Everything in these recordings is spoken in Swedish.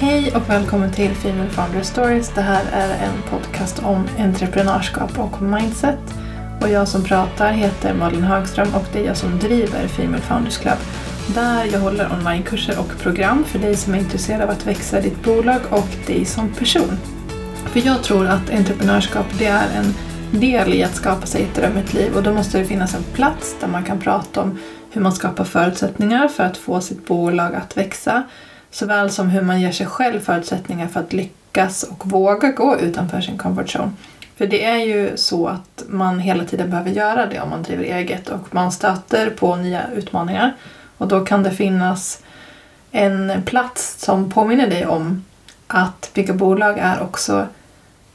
Hej och välkommen till Female Founder Stories. Det här är en podcast om entreprenörskap och mindset. Och jag som pratar heter Malin Högström och det är jag som driver Female Founders Club. Där jag håller onlinekurser och program för dig som är intresserad av att växa ditt bolag och dig som person. För jag tror att entreprenörskap det är en del i att skapa sig ett drömmigt liv och då måste det finnas en plats där man kan prata om hur man skapar förutsättningar för att få sitt bolag att växa såväl som hur man ger sig själv förutsättningar för att lyckas och våga gå utanför sin comfort zone. För det är ju så att man hela tiden behöver göra det om man driver eget och man stöter på nya utmaningar. Och då kan det finnas en plats som påminner dig om att bygga bolag är också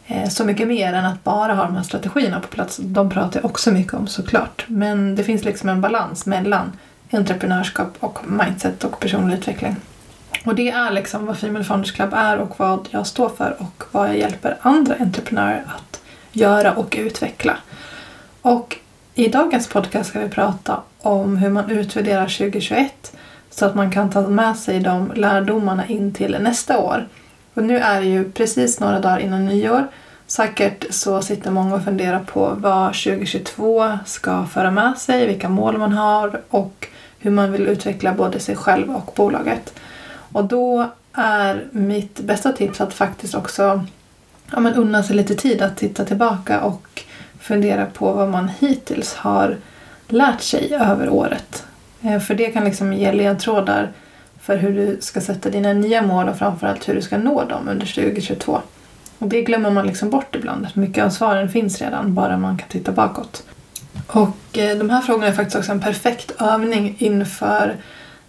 eh, så mycket mer än att bara ha de här strategierna på plats. De pratar jag också mycket om såklart. Men det finns liksom en balans mellan entreprenörskap och mindset och personlig utveckling. Och det är liksom vad Female Founders Club är och vad jag står för och vad jag hjälper andra entreprenörer att göra och utveckla. Och i dagens podcast ska vi prata om hur man utvärderar 2021 så att man kan ta med sig de lärdomarna in till nästa år. Och nu är det ju precis några dagar innan nyår. Säkert så sitter många och funderar på vad 2022 ska föra med sig, vilka mål man har och hur man vill utveckla både sig själv och bolaget. Och då är mitt bästa tips att faktiskt också ja, men unna sig lite tid att titta tillbaka och fundera på vad man hittills har lärt sig över året. Eh, för det kan liksom ge ledtrådar för hur du ska sätta dina nya mål och framförallt hur du ska nå dem under 2022. Och det glömmer man liksom bort ibland. Mycket av svaren finns redan, bara man kan titta bakåt. Och eh, de här frågorna är faktiskt också en perfekt övning inför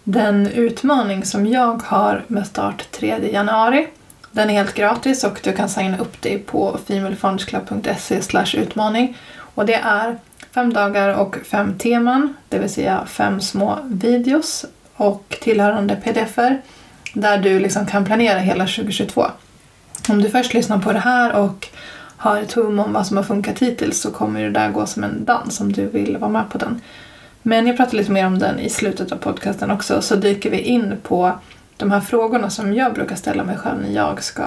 den utmaning som jag har med start 3 januari. Den är helt gratis och du kan signa upp dig på femalefondsclub.se utmaning. Och det är fem dagar och fem teman, det vill säga fem små videos och tillhörande pdf-er där du liksom kan planera hela 2022. Om du först lyssnar på det här och har ett hum om vad som har funkat hittills så kommer det där gå som en dans om du vill vara med på den. Men jag pratar lite mer om den i slutet av podcasten också så dyker vi in på de här frågorna som jag brukar ställa mig själv när jag ska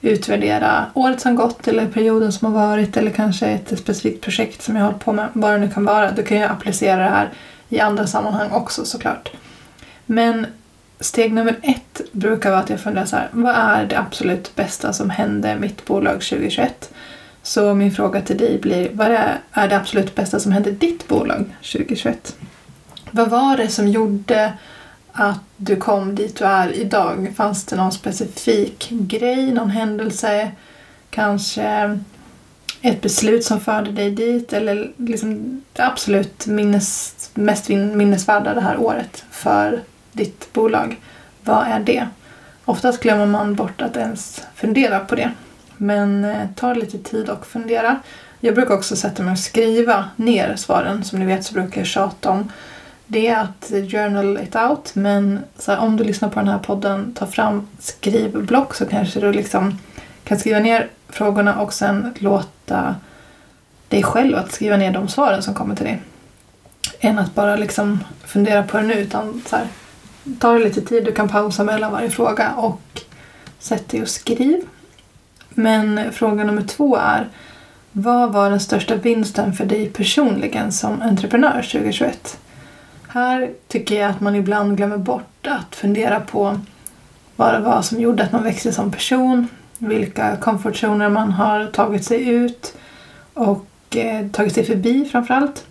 utvärdera året som gått eller perioden som har varit eller kanske ett specifikt projekt som jag har hållit på med, vad det nu kan vara. Då kan jag applicera det här i andra sammanhang också såklart. Men steg nummer ett brukar vara att jag funderar så här, vad är det absolut bästa som hände mitt bolag 2021? Så min fråga till dig blir, vad är det absolut bästa som hände ditt bolag 2021? Vad var det som gjorde att du kom dit du är idag? Fanns det någon specifik grej, någon händelse, kanske ett beslut som förde dig dit eller liksom det absolut minnes, mest minnesvärda det här året för ditt bolag? Vad är det? Oftast glömmer man bort att ens fundera på det. Men eh, ta lite tid och fundera. Jag brukar också sätta mig och skriva ner svaren. Som ni vet så brukar jag tjata om det är att journal it out. Men här, om du lyssnar på den här podden, ta fram skrivblock så kanske du liksom kan skriva ner frågorna och sen låta dig själv att skriva ner de svaren som kommer till dig. Än att bara liksom fundera på det nu utan så här, ta det lite tid, du kan pausa mellan varje fråga och sätt dig och skriv. Men fråga nummer två är vad var den största vinsten för dig personligen som entreprenör 2021? Här tycker jag att man ibland glömmer bort att fundera på vad det var som gjorde att man växte som person, vilka komfortzoner man har tagit sig ut och eh, tagit sig förbi framförallt.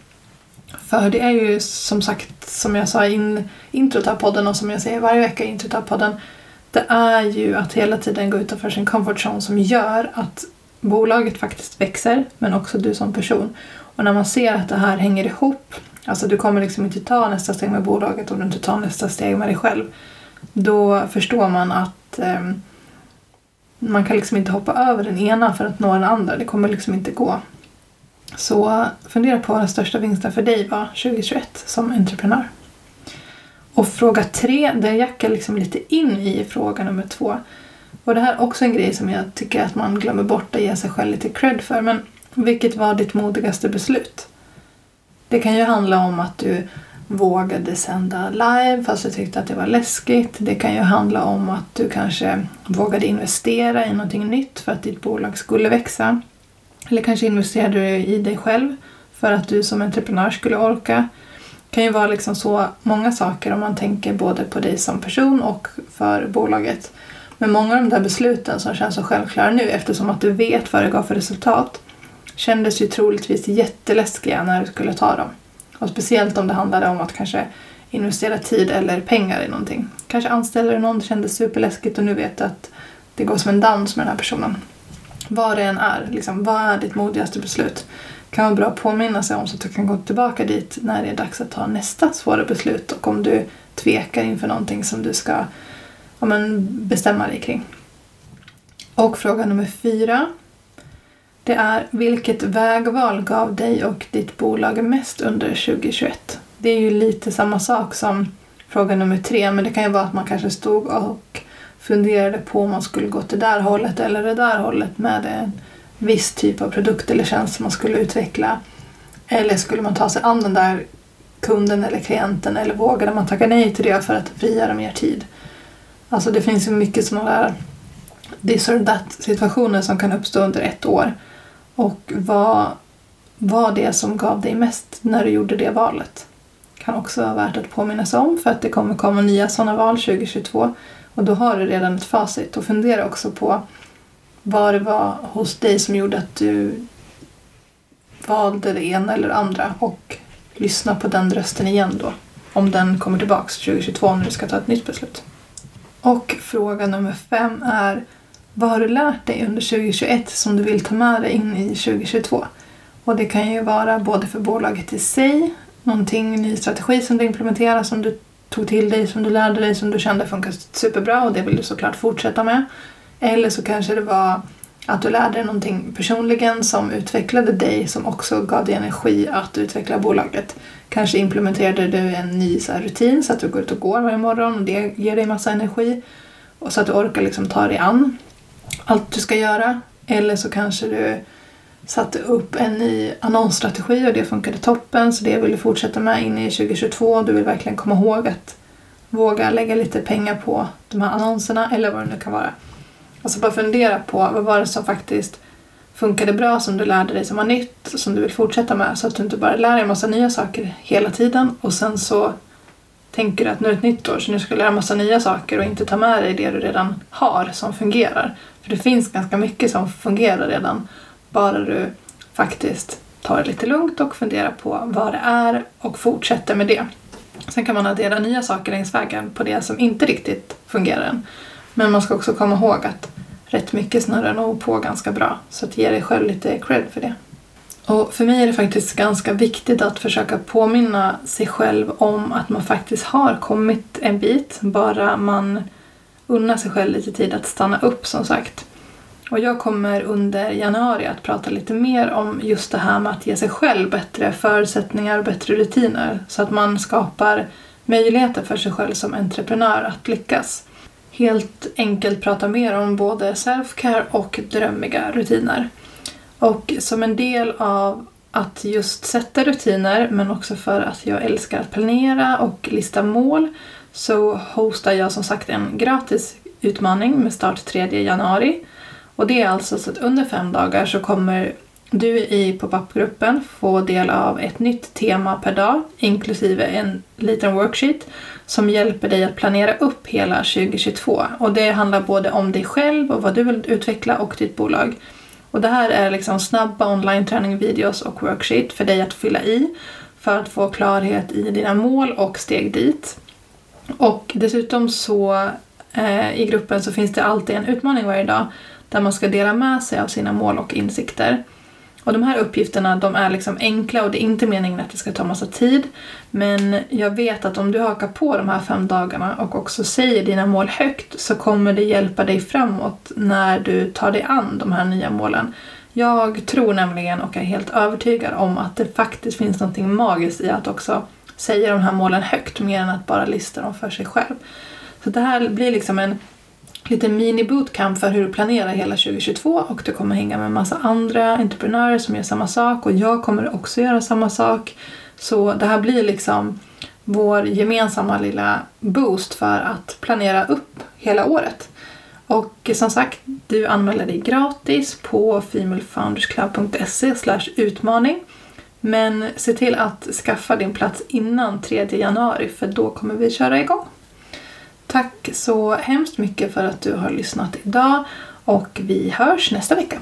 För det är ju som sagt, som jag sa i in, introt av podden och som jag säger varje vecka i introt av podden, det är ju att hela tiden gå utanför sin comfort zone som gör att bolaget faktiskt växer, men också du som person. Och när man ser att det här hänger ihop, alltså du kommer liksom inte ta nästa steg med bolaget om du inte tar nästa steg med dig själv, då förstår man att eh, man kan liksom inte hoppa över den ena för att nå den andra. Det kommer liksom inte gå. Så fundera på vad den största vinsten för dig var 2021 som entreprenör. Och fråga tre, den jackar liksom lite in i fråga nummer två. Och det här är också en grej som jag tycker att man glömmer bort att ge sig själv lite cred för. Men vilket var ditt modigaste beslut? Det kan ju handla om att du vågade sända live fast du tyckte att det var läskigt. Det kan ju handla om att du kanske vågade investera i någonting nytt för att ditt bolag skulle växa. Eller kanske investerade du i dig själv för att du som entreprenör skulle orka. Det kan ju vara liksom så många saker om man tänker både på dig som person och för bolaget. Men många av de där besluten som känns så självklara nu eftersom att du vet vad det gav för resultat kändes ju troligtvis jätteläskiga när du skulle ta dem. Och speciellt om det handlade om att kanske investera tid eller pengar i någonting. Kanske anställer du någon, det kändes superläskigt och nu vet du att det går som en dans med den här personen. Vad det än är, liksom, vad är ditt modigaste beslut? Kan vara bra att påminna sig om så att du kan gå tillbaka dit när det är dags att ta nästa svåra beslut och om du tvekar inför någonting som du ska ja, men, bestämma dig kring. Och fråga nummer fyra. Det är vilket vägval gav dig och ditt bolag mest under 2021? Det är ju lite samma sak som fråga nummer tre men det kan ju vara att man kanske stod och funderade på om man skulle gå till det där hållet eller det där hållet med en viss typ av produkt eller tjänst som man skulle utveckla. Eller skulle man ta sig an den där kunden eller klienten eller vågade man tacka nej till det för att frigöra mer tid? Alltså det finns ju mycket sådana där this or that situationer som kan uppstå under ett år. Och vad var det som gav dig mest när du gjorde det valet? Kan också vara värt att påminna sig om för att det kommer komma nya sådana val 2022 och då har du redan ett facit och fundera också på vad det var hos dig som gjorde att du valde det ena eller andra och lyssna på den rösten igen då. Om den kommer tillbaks 2022 när du ska ta ett nytt beslut. Och fråga nummer fem är vad har du lärt dig under 2021 som du vill ta med dig in i 2022? Och det kan ju vara både för bolaget i sig, någonting, ny strategi som du implementerar som du tog till dig, som du lärde dig, som du kände funkar superbra och det vill du såklart fortsätta med. Eller så kanske det var att du lärde dig någonting personligen som utvecklade dig som också gav dig energi att utveckla bolaget. Kanske implementerade du en ny så rutin så att du går ut och går varje morgon och det ger dig massa energi. Och så att du orkar liksom ta dig an allt du ska göra. Eller så kanske du satte upp en ny annonsstrategi och det funkade toppen så det vill du fortsätta med in i 2022. Du vill verkligen komma ihåg att våga lägga lite pengar på de här annonserna eller vad det nu kan vara. Alltså bara fundera på vad var det som faktiskt funkade bra som du lärde dig som var nytt som du vill fortsätta med så att du inte bara lär dig en massa nya saker hela tiden och sen så tänker du att nu är ett nytt år så nu ska du lära en massa nya saker och inte ta med dig det du redan har som fungerar. För det finns ganska mycket som fungerar redan bara du faktiskt tar det lite lugnt och funderar på vad det är och fortsätter med det. Sen kan man addera nya saker längs vägen på det som inte riktigt fungerar än. Men man ska också komma ihåg att rätt mycket snurrar nog på ganska bra. Så att ge dig själv lite cred för det. Och för mig är det faktiskt ganska viktigt att försöka påminna sig själv om att man faktiskt har kommit en bit. Bara man unnar sig själv lite tid att stanna upp som sagt. Och jag kommer under januari att prata lite mer om just det här med att ge sig själv bättre förutsättningar och bättre rutiner så att man skapar möjligheter för sig själv som entreprenör att lyckas helt enkelt prata mer om både selfcare och drömmiga rutiner. Och som en del av att just sätta rutiner men också för att jag älskar att planera och lista mål så hostar jag som sagt en gratis utmaning med start 3 januari. Och det är alltså så att under fem dagar så kommer du i pop-up-gruppen få del av ett nytt tema per dag inklusive en liten worksheet som hjälper dig att planera upp hela 2022. Och det handlar både om dig själv och vad du vill utveckla och ditt bolag. Och det här är liksom snabba online träning-videos och worksheet för dig att fylla i för att få klarhet i dina mål och steg dit. Och dessutom så eh, i gruppen så finns det alltid en utmaning varje dag där man ska dela med sig av sina mål och insikter. Och de här uppgifterna de är liksom enkla och det är inte meningen att det ska ta massa tid. Men jag vet att om du hakar på de här fem dagarna och också säger dina mål högt så kommer det hjälpa dig framåt när du tar dig an de här nya målen. Jag tror nämligen och är helt övertygad om att det faktiskt finns något magiskt i att också säga de här målen högt mer än att bara lista dem för sig själv. Så det här blir liksom en lite mini-bootcamp för hur du planerar hela 2022 och du kommer hänga med en massa andra entreprenörer som gör samma sak och jag kommer också göra samma sak. Så det här blir liksom vår gemensamma lilla boost för att planera upp hela året. Och som sagt, du anmäler dig gratis på femalefoundersclub.se utmaning. Men se till att skaffa din plats innan 3 januari för då kommer vi köra igång. Tack så hemskt mycket för att du har lyssnat idag och vi hörs nästa vecka.